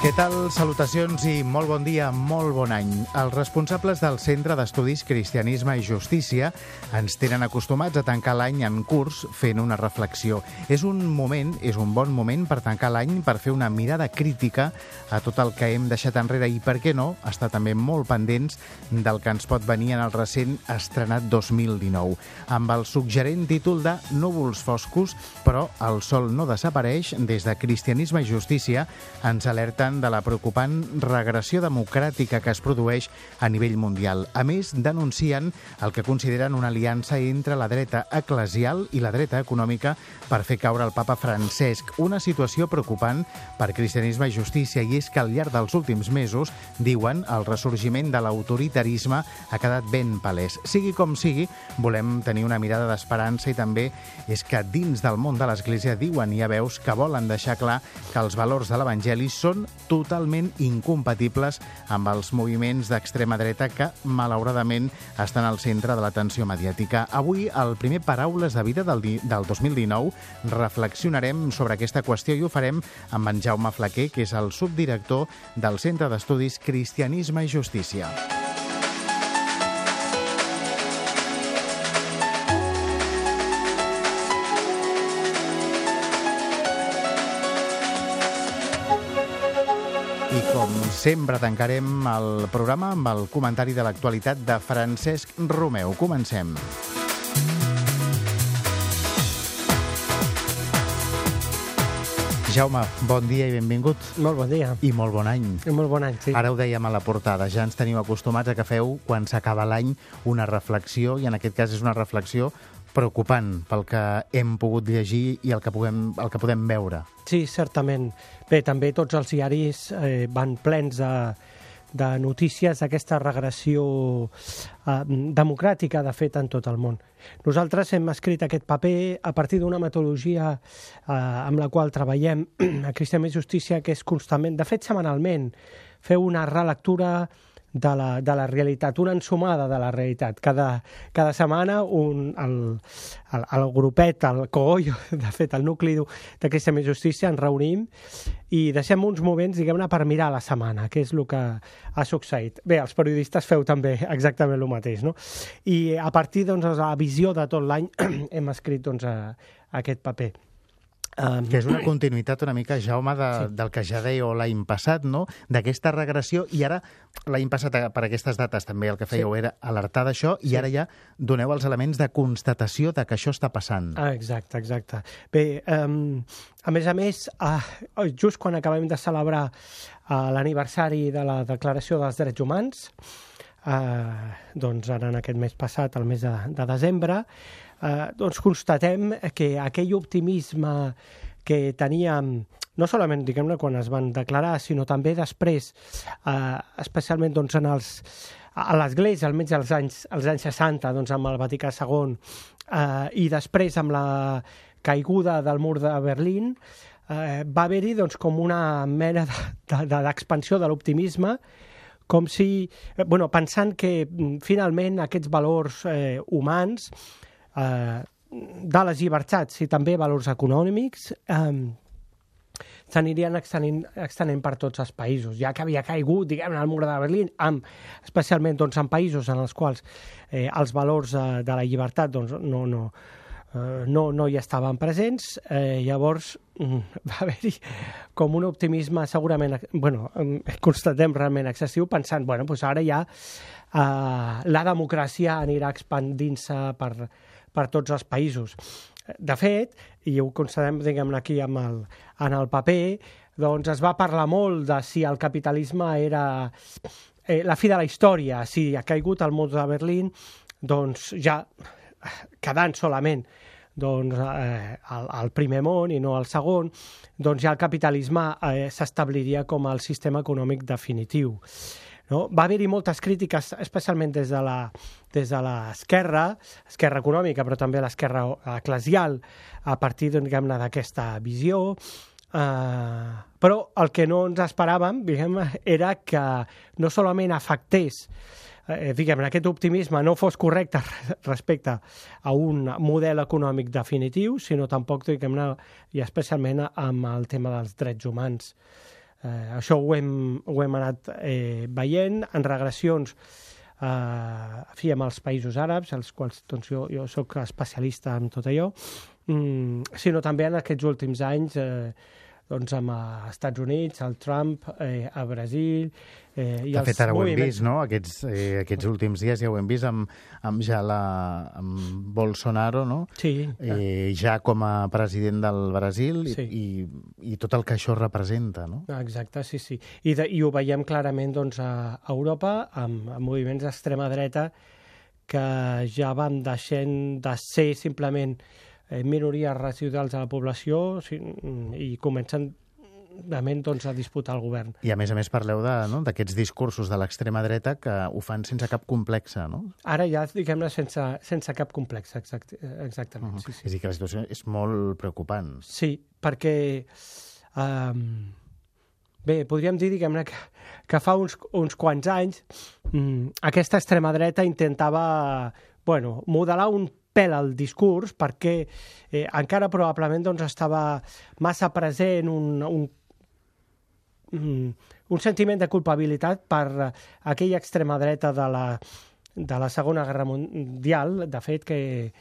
Què tal? Salutacions i molt bon dia, molt bon any. Els responsables del Centre d'Estudis Cristianisme i Justícia ens tenen acostumats a tancar l'any en curs fent una reflexió. És un moment, és un bon moment per tancar l'any, per fer una mirada crítica a tot el que hem deixat enrere i, per què no, estar també molt pendents del que ens pot venir en el recent estrenat 2019. Amb el suggerent títol de Núvols foscos, però el sol no desapareix, des de Cristianisme i Justícia ens alerten alerten de la preocupant regressió democràtica que es produeix a nivell mundial. A més, denuncien el que consideren una aliança entre la dreta eclesial i la dreta econòmica per fer caure el papa Francesc. Una situació preocupant per cristianisme i justícia i és que al llarg dels últims mesos, diuen, el ressorgiment de l'autoritarisme ha quedat ben palès. Sigui com sigui, volem tenir una mirada d'esperança i també és que dins del món de l'Església diuen i ha veus que volen deixar clar que els valors de l'Evangeli són totalment incompatibles amb els moviments d'extrema dreta que, malauradament, estan al centre de l'atenció mediàtica. Avui, al primer Paraules de Vida del, del 2019, reflexionarem sobre aquesta qüestió i ho farem amb en Jaume Flaquer, que és el subdirector del Centre d'Estudis Cristianisme i Justícia. I com sempre tancarem el programa amb el comentari de l'actualitat de Francesc Romeu. Comencem. Jaume, bon dia i benvingut. Molt bon dia. I molt bon any. I molt bon any, sí. Ara ho dèiem a la portada, ja ens teniu acostumats a que feu, quan s'acaba l'any, una reflexió, i en aquest cas és una reflexió preocupant pel que hem pogut llegir i el que, puguem, el que podem veure. Sí, certament. Bé, també tots els diaris eh, van plens de, de notícies d'aquesta regressió eh, democràtica, de fet, en tot el món. Nosaltres hem escrit aquest paper a partir d'una metodologia eh, amb la qual treballem a Cristian i Justícia, que és constantment, de fet, setmanalment, feu una relectura de la, de la realitat, una ensumada de la realitat. Cada, cada setmana un, el, el, el grupet, el coollo, de fet, el nucli Cristian i Justícia, ens reunim i deixem uns moments, diguem-ne, per mirar la setmana, que és el que ha succeït. Bé, els periodistes feu també exactament el mateix, no? I a partir doncs, de la visió de tot l'any hem escrit doncs, a, a aquest paper. Um, que és una continuïtat una mica, Jaume, de, sí. del que ja dèieu l'any passat, no? d'aquesta regressió, i ara l'any passat eh, per aquestes dates també el que fèieu sí. era alertar d'això, sí. i ara ja doneu els elements de constatació de que això està passant. Ah, exacte, exacte. Bé, um, a més a més, uh, just quan acabem de celebrar uh, l'aniversari de la Declaració dels Drets Humans, uh, doncs ara en aquest mes passat, el mes de, de desembre, eh, doncs constatem que aquell optimisme que teníem no solament diguem-ne quan es van declarar, sinó també després, eh, especialment doncs, en els, a l'Església, almenys als anys, als anys 60, doncs, amb el Vaticà II, eh, i després amb la caiguda del mur de Berlín, eh, va haver-hi doncs, com una mena d'expansió de, de, de l'optimisme, com si, eh, bueno, pensant que mm, finalment aquests valors eh, humans eh, de les llibertats i també valors econòmics eh, s'anirien extenent, extenent per tots els països, ja que havia caigut, diguem el mur de Berlín, amb, especialment doncs, en països en els quals eh, els valors eh, de la llibertat doncs, no, no, eh, no, no hi estaven presents, eh, llavors mm, va haver-hi com un optimisme segurament, bueno, constatem realment excessiu, pensant, bueno, doncs ara ja eh, la democràcia anirà expandint-se per, per tots els països. De fet, i ho constatem diguem aquí amb el, en el paper, doncs es va parlar molt de si el capitalisme era eh, la fi de la història, si ha caigut el mur de Berlín, doncs ja quedant solament doncs, eh, el, el primer món i no el segon, doncs ja el capitalisme eh, s'establiria com el sistema econòmic definitiu. No? Va haver-hi moltes crítiques, especialment des de la des de l'esquerra, esquerra econòmica, però també l'esquerra eclesial, a partir d'aquesta visió. Uh, però el que no ens esperàvem diguem, era que no solament afectés eh, diguem, aquest optimisme no fos correcte respecte a un model econòmic definitiu, sinó tampoc, diguem i especialment amb el tema dels drets humans. Eh, això ho hem, ho hem anat eh, veient en regressions eh, fi, amb els països àrabs, els quals doncs, jo, jo sóc especialista en tot allò, mm, sinó també en aquests últims anys eh, doncs amb els Estats Units, el Trump, eh, a Brasil... Eh, i de fet, ara moviments... ho hem vist, no? Aquests, eh, aquests últims dies ja ho hem vist amb, amb ja la, amb Bolsonaro, no? Sí. Eh, ja com a president del Brasil sí. i, i, i tot el que això representa, no? Exacte, sí, sí. I, de, i ho veiem clarament doncs, a Europa amb, amb moviments d'extrema dreta que ja van deixant de ser simplement eh, minories residuals de la població i comencen realment doncs, a disputar el govern. I a més a més parleu d'aquests no, discursos de l'extrema dreta que ho fan sense cap complexa, no? Ara ja, diguem-ne, sense, sense cap complex, exact, exactament. Uh -huh. sí, sí. És a dir, que la situació és molt preocupant. Sí, perquè... Um, bé, podríem dir, diguem-ne, que, que fa uns, uns quants anys um, aquesta extrema dreta intentava bueno, modelar un pèl al discurs perquè eh, encara probablement doncs, estava massa present un, un, un sentiment de culpabilitat per eh, aquella extrema dreta de la, de la Segona Guerra Mundial, de fet, que,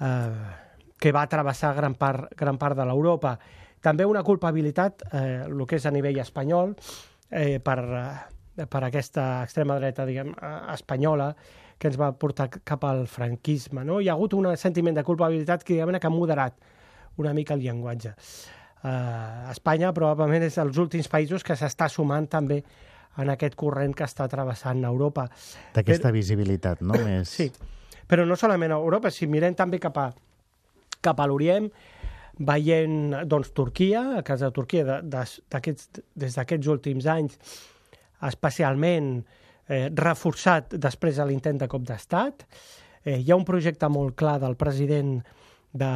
eh, que va travessar gran part, gran part de l'Europa. També una culpabilitat, eh, el que és a nivell espanyol, eh, per, eh, per aquesta extrema dreta diguem, eh, espanyola, que ens va portar cap al franquisme. No? Hi ha hagut un sentiment de culpabilitat que, diguem que ha moderat una mica el llenguatge. Uh, Espanya probablement és dels últims països que s'està sumant també en aquest corrent que està travessant Europa. D'aquesta Però... visibilitat, no? Més... Sí, però no solament a Europa, si mirem també cap a, cap a l'Orient, veient doncs, Turquia, a casa de Turquia, de, de, des d'aquests últims anys, especialment eh, reforçat després de l'intent de cop d'estat. Eh, hi ha un projecte molt clar del president de,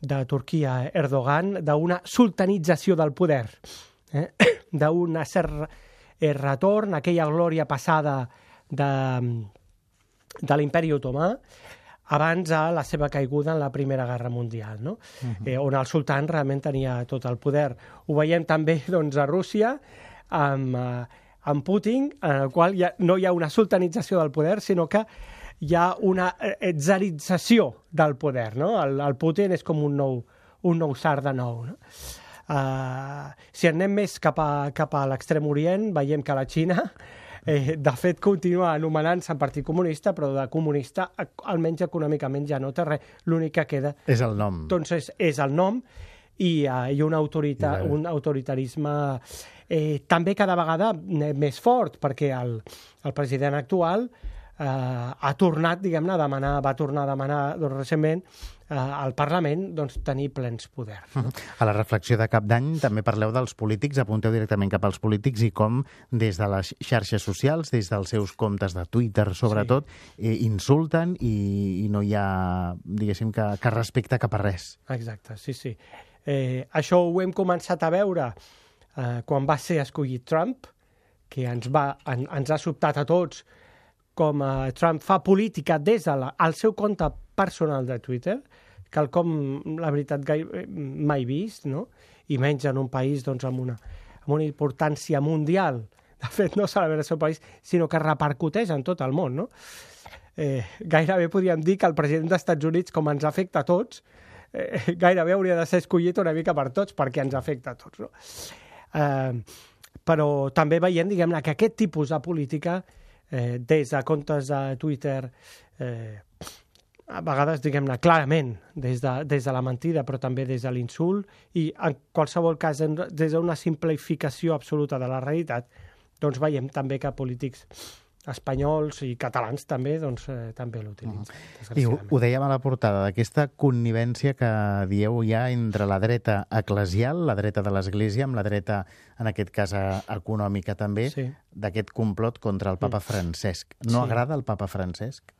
de Turquia, Erdogan, d'una sultanització del poder, eh? d'un cert eh, retorn, aquella glòria passada de, de l'imperi otomà, abans a la seva caiguda en la Primera Guerra Mundial, no? Uh -huh. eh, on el sultan realment tenia tot el poder. Ho veiem també doncs, a Rússia, amb, eh, amb Putin, en el qual ja, no hi ha una sultanització del poder, sinó que hi ha una eh, zarització del poder. No? El, el Putin és com un nou, un nou sar de nou. No? Uh, si anem més cap a, cap a l'extrem orient, veiem que la Xina, eh, de fet, continua anomenant-se Partit Comunista, però de comunista, almenys econòmicament, ja no té res. L'únic que queda... És el nom. Doncs és, és el nom i, uh, i un, autorita, un autoritarisme eh, també cada vegada més fort, perquè el, el president actual eh, ha tornat, diguem-ne, a demanar, va tornar a demanar doncs, recentment eh, al Parlament doncs, tenir plens poders. No? A la reflexió de cap d'any també parleu dels polítics, apunteu directament cap als polítics i com des de les xarxes socials, des dels seus comptes de Twitter, sobretot, sí. eh, insulten i, i no hi ha, diguéssim, que, que respecte cap a res. Exacte, sí, sí. Eh, això ho hem començat a veure eh, quan va ser escollit Trump, que ens, va, en, ens ha sobtat a tots com eh, Trump fa política des de seu compte personal de Twitter, quelcom, la veritat, gai, mai vist, no? i menys en un país doncs, amb, una, amb una importància mundial. De fet, no solament el seu país, sinó que repercuteix en tot el món. No? Eh, gairebé podríem dir que el president dels Estats Units, com ens afecta a tots, eh, gairebé hauria de ser escollit una mica per tots, perquè ens afecta a tots. No? Eh, però també veiem, diguem-ne, que aquest tipus de política, eh, des de comptes de Twitter, eh, a vegades, diguem-ne, clarament, des de, des de la mentida, però també des de l'insult, i en qualsevol cas, des d'una simplificació absoluta de la realitat, doncs veiem també que polítics espanyols i catalans també, doncs, eh, també l'utilitzen. Mm. I ho, ho dèiem a la portada, d'aquesta connivència que dieu ja entre la dreta eclesial, la dreta de l'Església, amb la dreta, en aquest cas, econòmica també, sí. d'aquest complot contra el papa Francesc. No sí. agrada el papa Francesc?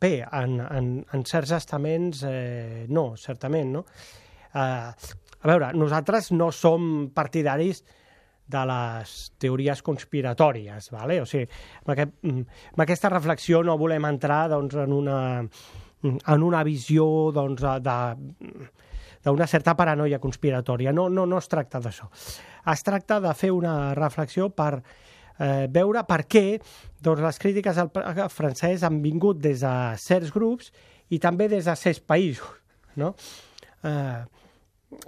Bé, en, en, en certs estaments, eh, no, certament, no? Eh, a veure, nosaltres no som partidaris de les teories conspiratòries, vale? o sigui, amb, aquest, mm, amb aquesta reflexió no volem entrar doncs, en, una, en una visió doncs, de, d'una certa paranoia conspiratòria. No, no, no es tracta d'això. Es tracta de fer una reflexió per eh, veure per què doncs, les crítiques al francès han vingut des de certs grups i també des de certs països. No? Eh,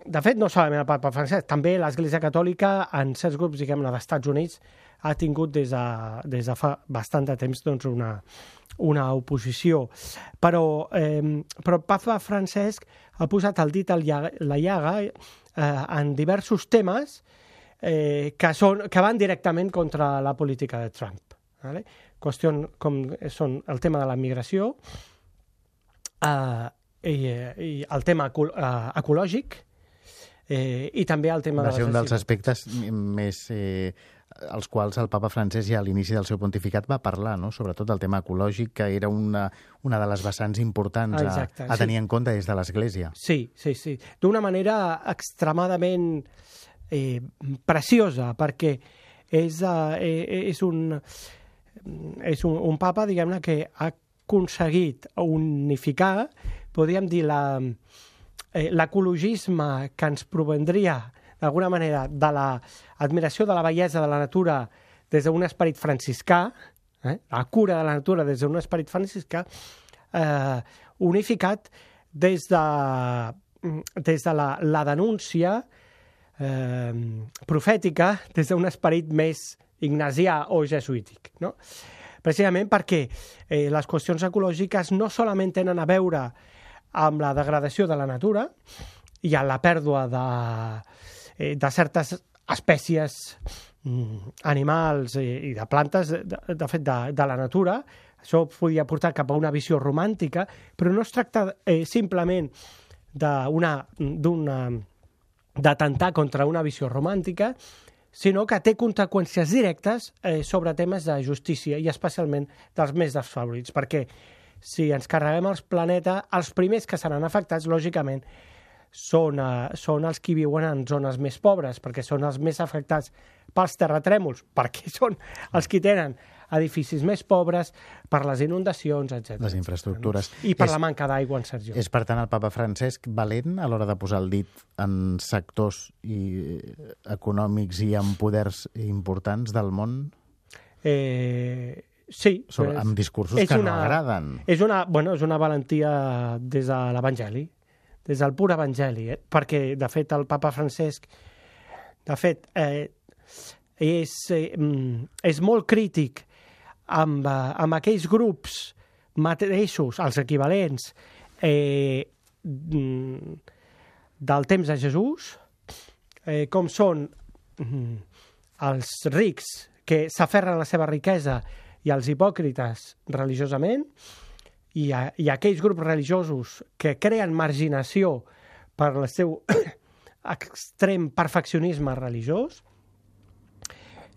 de fet, no solament el papa francès, també l'Església Catòlica en certs grups, diguem-ne, dels Estats Units ha tingut des de, des de fa bastant de temps doncs, una, una oposició. Però, eh, però papa Francesc ha posat el dit a la llaga eh, en diversos temes eh, que, són, que van directament contra la política de Trump. Vale? Qüestió com són el tema de la migració, eh, i, i el tema eh, ecològic, eh, i també el tema Va de ser un dels aspectes més... Eh, els quals el papa francès ja a l'inici del seu pontificat va parlar, no? sobretot el tema ecològic, que era una, una de les vessants importants Exacte, a, a tenir sí. en compte des de l'Església. Sí, sí, sí. D'una manera extremadament eh, preciosa, perquè és, eh, és, un, és un, un papa, diguem-ne, que ha aconseguit unificar, podríem dir, la, eh, l'ecologisme que ens provendria d'alguna manera de l'admiració de la bellesa de la natura des d'un esperit franciscà, eh, la cura de la natura des d'un esperit franciscà, eh, unificat des de, des de la, la denúncia eh, profètica, des d'un esperit més ignasià o jesuític. No? Precisament perquè eh, les qüestions ecològiques no solament tenen a veure amb la degradació de la natura i amb la pèrdua de, eh, de certes espècies mm, animals i, de plantes, de, de fet, de, de la natura. Això podia portar cap a una visió romàntica, però no es tracta eh, simplement d'una d'atemptar contra una visió romàntica, sinó que té conseqüències directes eh, sobre temes de justícia i especialment dels més desfavorits, perquè si ens carreguem els planeta, els primers que seran afectats, lògicament, són, uh, són els que viuen en zones més pobres, perquè són els més afectats pels terratrèmols, perquè són els que tenen edificis més pobres, per les inundacions, etc. Les infraestructures. I per és, la manca d'aigua en Sergio. És, per tant, el papa Francesc valent a l'hora de posar el dit en sectors i, eh, econòmics i en poders importants del món? Eh, Sí. Sobre, és, amb discursos que una, no agraden. És una, bueno, és una valentia des de l'Evangeli, des del pur Evangeli, eh? perquè, de fet, el papa Francesc, de fet, eh, és, eh, mm, és molt crític amb, eh, amb aquells grups mateixos, els equivalents, eh, mm, del temps de Jesús, eh, com són mm, els rics que s'aferren a la seva riquesa i els hipòcrites religiosament, i, a, i aquells grups religiosos que creen marginació per el seu extrem perfeccionisme religiós,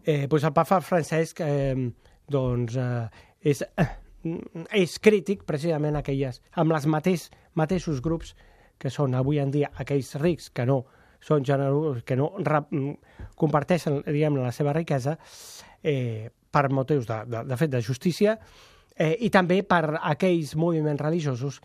eh, doncs el papa Francesc eh, doncs, eh, és, eh, és crític precisament aquelles, amb els mateix, mateixos grups que són avui en dia aquells rics que no són generosos, que no comparteixen diguem la seva riquesa, eh, per motius de, de, de fet de justícia eh, i també per aquells moviments religiosos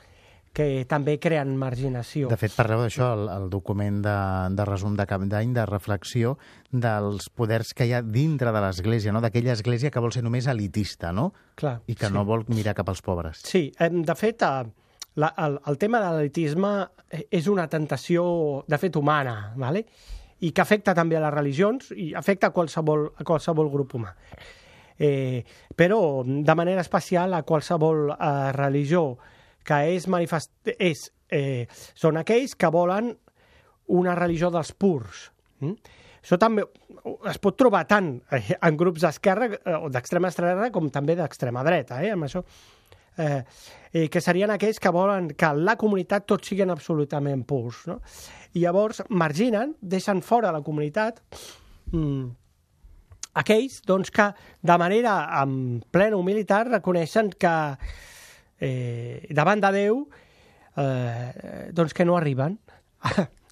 que també creen marginació. De fet, parleu d'això, el, el document de, de resum de cap d'any, de reflexió dels poders que hi ha dintre de l'Església, no? d'aquella Església que vol ser només elitista, no? Clar, I que sí. no vol mirar cap als pobres. Sí, de fet, eh, la, el, el tema de l'elitisme és una tentació, de fet, humana, ¿vale? i que afecta també a les religions i afecta a qualsevol, a qualsevol grup humà eh, però de manera especial a qualsevol eh, religió que és manifest... És, eh, són aquells que volen una religió dels purs. Mm? Això també es pot trobar tant eh, en grups d'esquerra eh, o d'extrema esquerra com també d'extrema dreta, eh, amb això. Eh, eh, que serien aquells que volen que la comunitat tots siguin absolutament purs. No? I llavors marginen, deixen fora la comunitat mm, aquells doncs, que de manera amb plena humilitat reconeixen que eh, davant de Déu eh, doncs que no arriben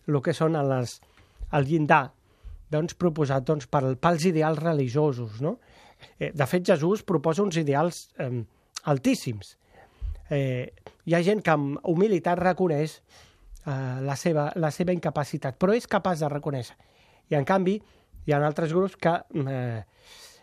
el que són les, el llindar doncs, proposat doncs, pel, pels ideals religiosos. No? Eh, de fet, Jesús proposa uns ideals eh, altíssims. Eh, hi ha gent que amb humilitat reconeix eh, la, seva, la seva incapacitat, però és capaç de reconèixer. I, en canvi, hi ha altres grups que eh,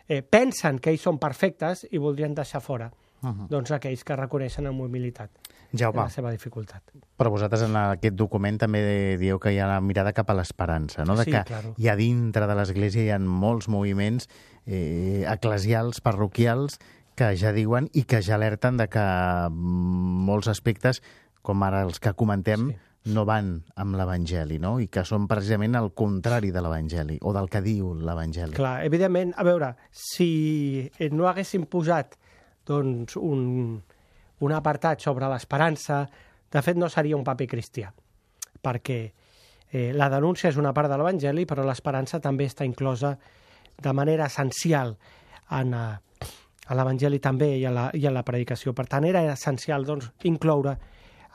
eh, pensen que ells són perfectes i voldrien deixar fora uh -huh. doncs aquells que reconeixen amb humilitat Jaume, la seva dificultat. Però vosaltres en aquest document també dieu que hi ha la mirada cap a l'esperança, no? de sí, que claro. hi ha dintre de l'Església hi ha molts moviments eh, eclesials, parroquials, que ja diuen i que ja alerten de que molts aspectes, com ara els que comentem, sí. No van amb l'Evangeli, no? I que són precisament el contrari de l'Evangeli, o del que diu l'Evangeli. Clar, evidentment, a veure, si no haguéssim posat doncs, un, un apartat sobre l'esperança, de fet no seria un paper cristià, perquè eh, la denúncia és una part de l'Evangeli, però l'esperança també està inclosa de manera essencial en, eh, a l'Evangeli també i a, la, i a la predicació. Per tant, era essencial doncs, incloure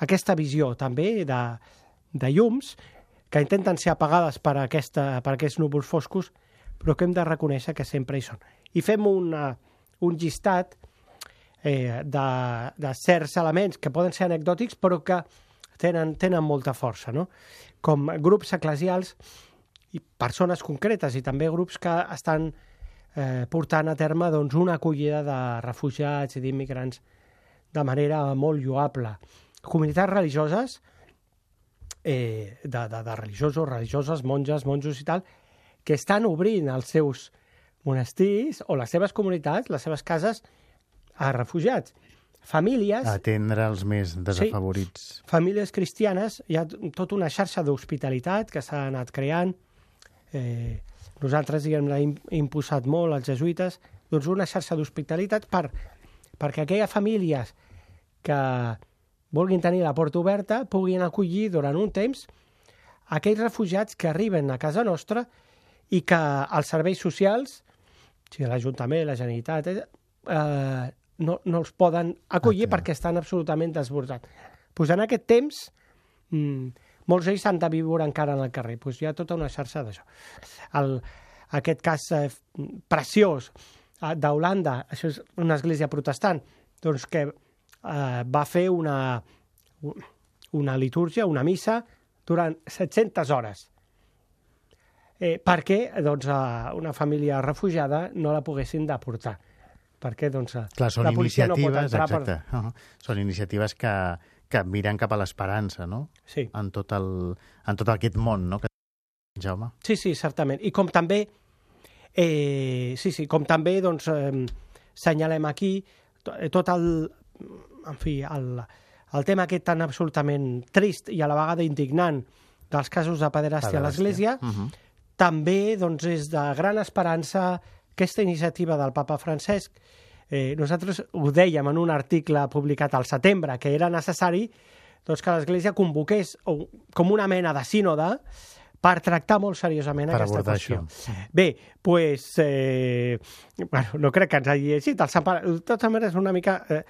aquesta visió també de, de llums que intenten ser apagades per, aquesta, per aquests núvols foscos, però que hem de reconèixer que sempre hi són. I fem una, un llistat eh, de, de certs elements que poden ser anecdòtics però que tenen, tenen molta força, no? com grups eclesials i persones concretes i també grups que estan eh, portant a terme doncs, una acollida de refugiats i d'immigrants de manera molt lloable. Comunitats religioses, eh, de, de, de religiosos, religioses, monges, monjos i tal, que estan obrint els seus monestirs o les seves comunitats, les seves cases, a refugiats. Famílies... Atendre els més desafavorits. Sí, famílies cristianes, hi ha tota una xarxa d'hospitalitat que s'ha anat creant. Eh, nosaltres hi hem imposat molt als jesuïtes, doncs una xarxa d'hospitalitat per, perquè aquelles famílies que vulguin tenir la porta oberta puguin acollir durant un temps aquells refugiats que arriben a casa nostra i que els serveis socials, sigui, l'Ajuntament, la Generalitat, eh, no, no els poden acollir ah, perquè estan absolutament desbordats. Pues en aquest temps, mmm, molts d'ells han de viure encara en el carrer. Pues hi ha tota una xarxa d'això. Aquest cas eh, preciós eh, d'Holanda, això és una església protestant, doncs que eh, va fer una, una litúrgia, una missa, durant 700 hores eh, perquè doncs, una família refugiada no la poguessin deportar perquè doncs, Clar, són la policia no pot entrar exacte. per... Uh -huh. Són iniciatives que, que miren cap a l'esperança, no? Sí. En tot, el, en tot aquest món, no? Que... Jaume. Sí, sí, certament. I com també, eh, sí, sí, com també doncs, eh, senyalem aquí tot el, en fi, el, el tema aquest tan absolutament trist i a la vegada indignant dels casos de pederàstia, a l'Església, uh -huh. també doncs, és de gran esperança aquesta iniciativa del papa Francesc, eh, nosaltres ho dèiem en un article publicat al setembre, que era necessari doncs, que l'Església convoqués com una mena de sínode per tractar molt seriosament per aquesta qüestió. Això. Bé, pues, eh, bueno, no crec que ens hagi llegit. El Sant Pare, de totes maneres, una mica... Eh,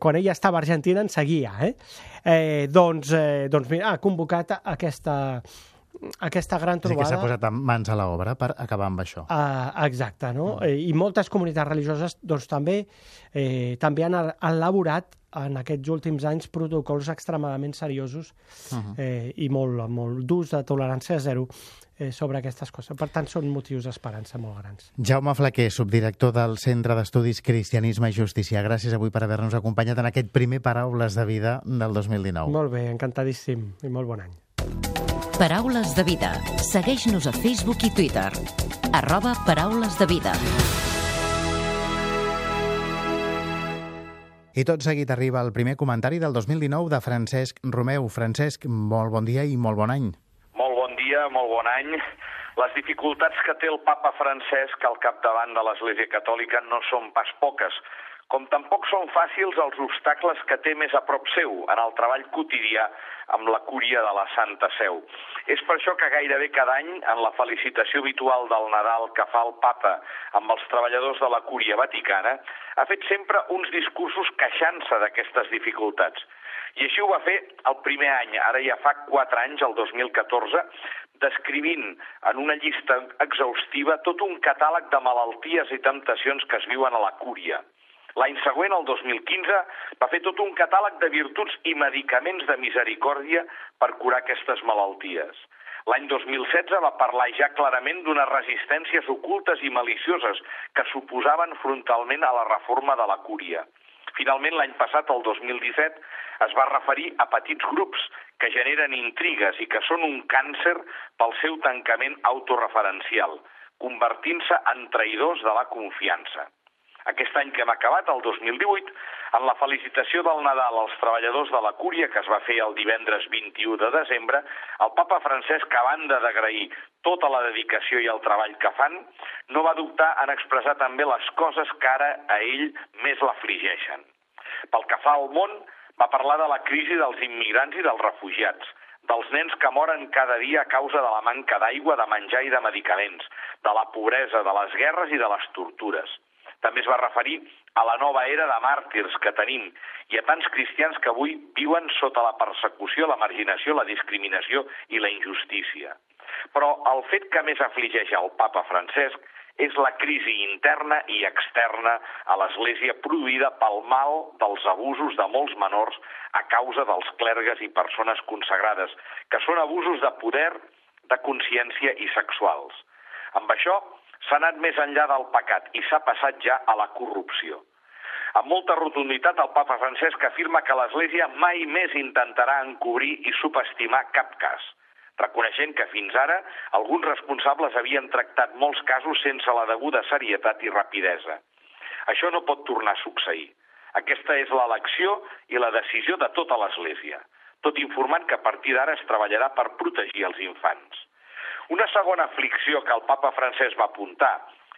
quan ella estava a Argentina en seguia, eh? eh doncs, eh, doncs mira, ha convocat aquesta, aquesta gran trobada... És que s'ha posat mans a l'obra per acabar amb això. Uh, exacte, no? Mm. I moltes comunitats religioses doncs, també eh, també han elaborat en aquests últims anys protocols extremadament seriosos uh -huh. eh, i molt, molt durs de tolerància zero eh, sobre aquestes coses. Per tant, són motius d'esperança molt grans. Jaume Flaquer, subdirector del Centre d'Estudis Cristianisme i Justícia. Gràcies avui per haver-nos acompanyat en aquest primer Paraules de Vida del 2019. Molt bé, encantadíssim i molt bon any. Paraules de vida. Segueix-nos a Facebook i Twitter. Arroba Paraules de vida. I tot seguit arriba el primer comentari del 2019 de Francesc Romeu. Francesc, molt bon dia i molt bon any. Molt bon dia, molt bon any. Les dificultats que té el papa Francesc al capdavant de l'Església Catòlica no són pas poques com tampoc són fàcils els obstacles que té més a prop seu en el treball quotidià amb la cúria de la Santa Seu. És per això que gairebé cada any, en la felicitació habitual del Nadal que fa el papa amb els treballadors de la cúria vaticana, ha fet sempre uns discursos queixant-se d'aquestes dificultats. I així ho va fer el primer any, ara ja fa quatre anys, el 2014, descrivint en una llista exhaustiva tot un catàleg de malalties i temptacions que es viuen a la cúria. L'any següent, el 2015, va fer tot un catàleg de virtuts i medicaments de misericòrdia per curar aquestes malalties. L'any 2016 va parlar ja clarament d'unes resistències ocultes i malicioses que suposaven frontalment a la reforma de la cúria. Finalment, l'any passat, el 2017, es va referir a petits grups que generen intrigues i que són un càncer pel seu tancament autorreferencial, convertint-se en traïdors de la confiança. Aquest any que hem acabat, el 2018, en la felicitació del Nadal als treballadors de la Cúria, que es va fer el divendres 21 de desembre, el papa Francesc, a banda d'agrair tota la dedicació i el treball que fan, no va dubtar en expressar també les coses que ara a ell més l'afligeixen. Pel que fa al món, va parlar de la crisi dels immigrants i dels refugiats, dels nens que moren cada dia a causa de la manca d'aigua, de menjar i de medicaments, de la pobresa, de les guerres i de les tortures. També es va referir a la nova era de màrtirs que tenim i a tants cristians que avui viuen sota la persecució, la marginació, la discriminació i la injustícia. Però el fet que més afligeix al papa Francesc és la crisi interna i externa a l'Església produïda pel mal dels abusos de molts menors a causa dels clergues i persones consagrades, que són abusos de poder, de consciència i sexuals. Amb això, s'ha anat més enllà del pecat i s'ha passat ja a la corrupció. Amb molta rotunditat, el papa Francesc afirma que l'Església mai més intentarà encobrir i subestimar cap cas, reconeixent que fins ara alguns responsables havien tractat molts casos sense la deguda serietat i rapidesa. Això no pot tornar a succeir. Aquesta és l'elecció i la decisió de tota l'Església, tot informant que a partir d'ara es treballarà per protegir els infants. Una segona aflicció que el papa francès va apuntar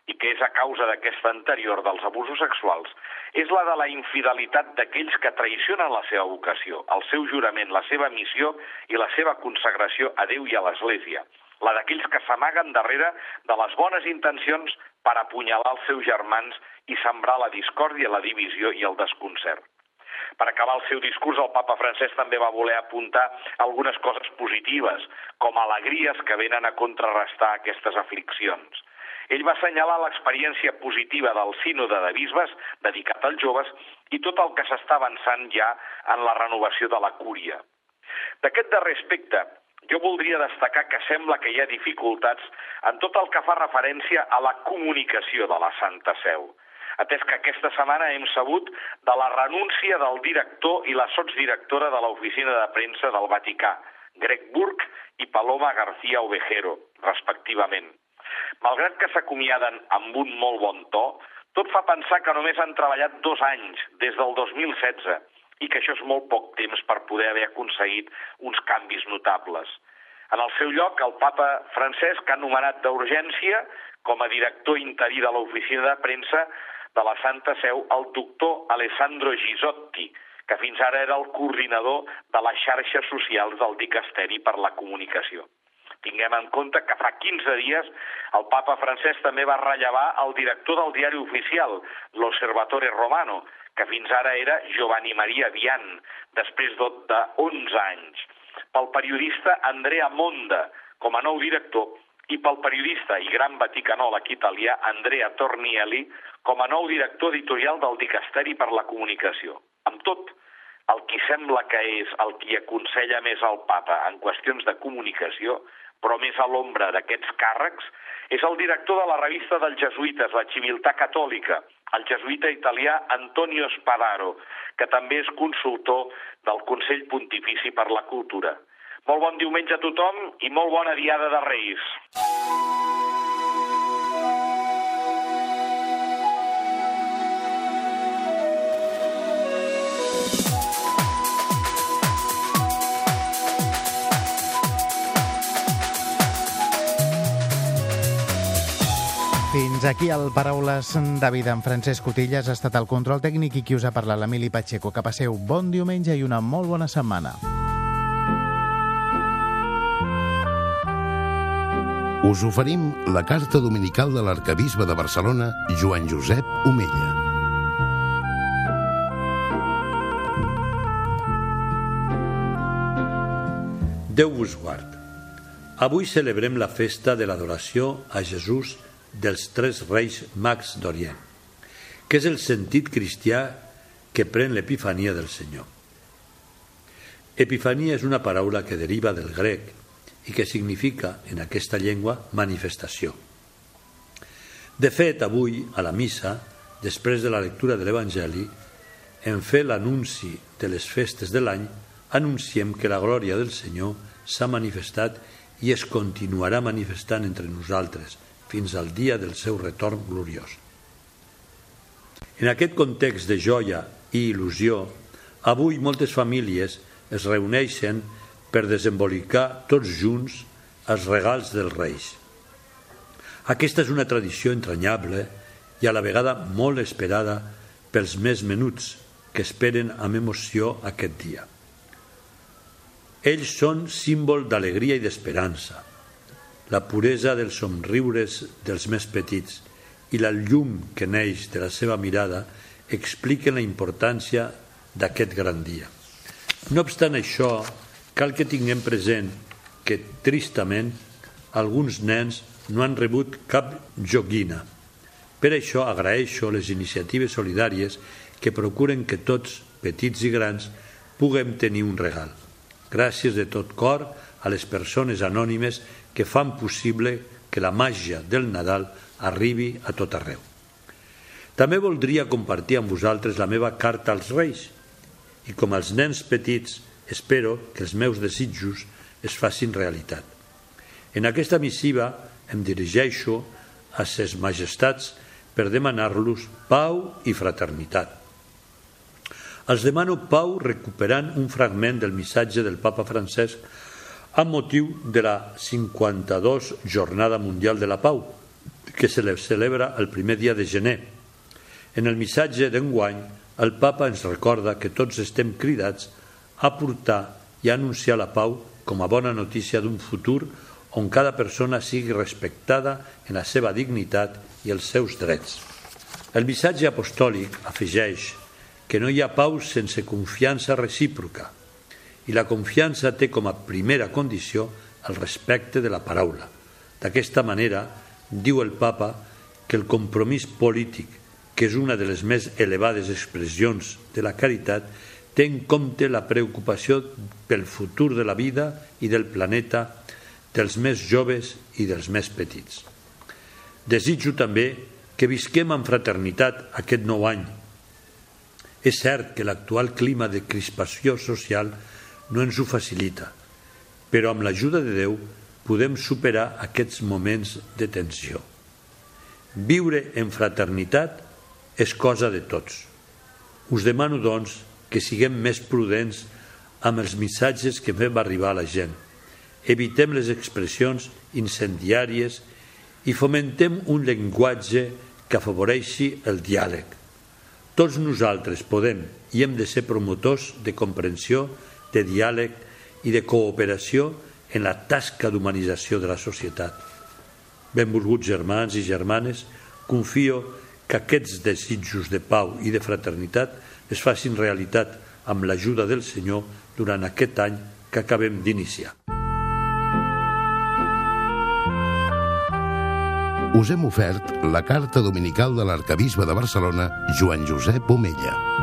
i que és a causa d'aquesta anterior dels abusos sexuals, és la de la infidelitat d'aquells que traicionen la seva vocació, el seu jurament, la seva missió i la seva consagració a Déu i a l'Església, la d'aquells que s'amaguen darrere de les bones intencions per apunyalar els seus germans i sembrar la discòrdia, la divisió i el desconcert. Per acabar el seu discurs, el papa francès també va voler apuntar algunes coses positives, com alegries que venen a contrarrestar aquestes afliccions. Ell va assenyalar l'experiència positiva del sínode de bisbes dedicat als joves i tot el que s'està avançant ja en la renovació de la cúria. D'aquest darrer aspecte, jo voldria destacar que sembla que hi ha dificultats en tot el que fa referència a la comunicació de la Santa Seu atès que aquesta setmana hem sabut de la renúncia del director i la sotsdirectora de l'oficina de premsa del Vaticà, Greg Burke i Paloma García Ovejero, respectivament. Malgrat que s'acomiaden amb un molt bon to, tot fa pensar que només han treballat dos anys, des del 2016, i que això és molt poc temps per poder haver aconseguit uns canvis notables. En el seu lloc, el papa Francesc ha nomenat d'urgència com a director interí de l'oficina de premsa de la Santa Seu el doctor Alessandro Gisotti, que fins ara era el coordinador de les xarxes socials del Dicasteri per la Comunicació. Tinguem en compte que fa 15 dies el papa francès també va rellevar el director del diari oficial, l'Osservatore Romano, que fins ara era Giovanni Maria Vian, després de 11 anys. Pel periodista Andrea Monda, com a nou director, i pel periodista i gran vaticanòleg italià Andrea Tornielli com a nou director editorial del Dicasteri per la Comunicació. Amb tot, el qui sembla que és el qui aconsella més al papa en qüestions de comunicació, però més a l'ombra d'aquests càrrecs, és el director de la revista dels jesuïtes, la Civiltà Catòlica, el jesuïta italià Antonio Spadaro, que també és consultor del Consell Pontifici per la Cultura. Molt bon diumenge a tothom i molt bona diada de Reis. Fins aquí el Paraules de Vida amb Francesc Cotillas. Ha estat el control tècnic i qui us ha parlat, l'Emili Pacheco. Que passeu bon diumenge i una molt bona setmana. Us oferim la carta dominical de l'arcabisbe de Barcelona, Joan Josep Omella. Déu vos guard. Avui celebrem la festa de l'adoració a Jesús dels tres reis mags d'Orient, que és el sentit cristià que pren l'epifania del Senyor. Epifania és una paraula que deriva del grec i que significa, en aquesta llengua, manifestació. De fet, avui, a la missa, després de la lectura de l'Evangeli, en fer l'anunci de les festes de l'any, anunciem que la glòria del Senyor s'ha manifestat i es continuarà manifestant entre nosaltres fins al dia del seu retorn gloriós. En aquest context de joia i il·lusió, avui moltes famílies es reuneixen per desembolicar tots junts els regals dels reis. Aquesta és una tradició entranyable i a la vegada molt esperada pels més menuts que esperen amb emoció aquest dia. Ells són símbol d'alegria i d'esperança, la puresa dels somriures dels més petits i la llum que neix de la seva mirada expliquen la importància d'aquest gran dia. No obstant això, cal que tinguem present que, tristament, alguns nens no han rebut cap joguina. Per això agraeixo les iniciatives solidàries que procuren que tots, petits i grans, puguem tenir un regal. Gràcies de tot cor a les persones anònimes que fan possible que la màgia del Nadal arribi a tot arreu. També voldria compartir amb vosaltres la meva carta als Reis i com els nens petits espero que els meus desitjos es facin realitat. En aquesta missiva em dirigeixo a ses majestats per demanar-los pau i fraternitat. Els demano pau recuperant un fragment del missatge del papa Francesc amb motiu de la 52 Jornada Mundial de la Pau, que se celebra el primer dia de gener. En el missatge d'enguany, el papa ens recorda que tots estem cridats portar i anunciar la pau com a bona notícia d'un futur on cada persona sigui respectada en la seva dignitat i els seus drets. El missatge apostòlic afegeix que no hi ha pau sense confiança recíproca i la confiança té com a primera condició el respecte de la paraula. D'aquesta manera, diu el papa que el compromís polític, que és una de les més elevades expressions de la caritat, té en compte la preocupació pel futur de la vida i del planeta dels més joves i dels més petits. Desitjo també que visquem amb fraternitat aquest nou any. És cert que l'actual clima de crispació social no ens ho facilita, però amb l'ajuda de Déu podem superar aquests moments de tensió. Viure en fraternitat és cosa de tots. Us demano, doncs, que siguem més prudents amb els missatges que fem arribar a la gent. Evitem les expressions incendiàries i fomentem un llenguatge que afavoreixi el diàleg. Tots nosaltres podem i hem de ser promotors de comprensió, de diàleg i de cooperació en la tasca d'humanització de la societat. Benvolguts germans i germanes, confio que aquests desitjos de pau i de fraternitat es facin realitat amb l'ajuda del Senyor durant aquest any que acabem d'iniciar. Us hem ofert la carta dominical de l'arcabisbe de Barcelona, Joan Josep Omella.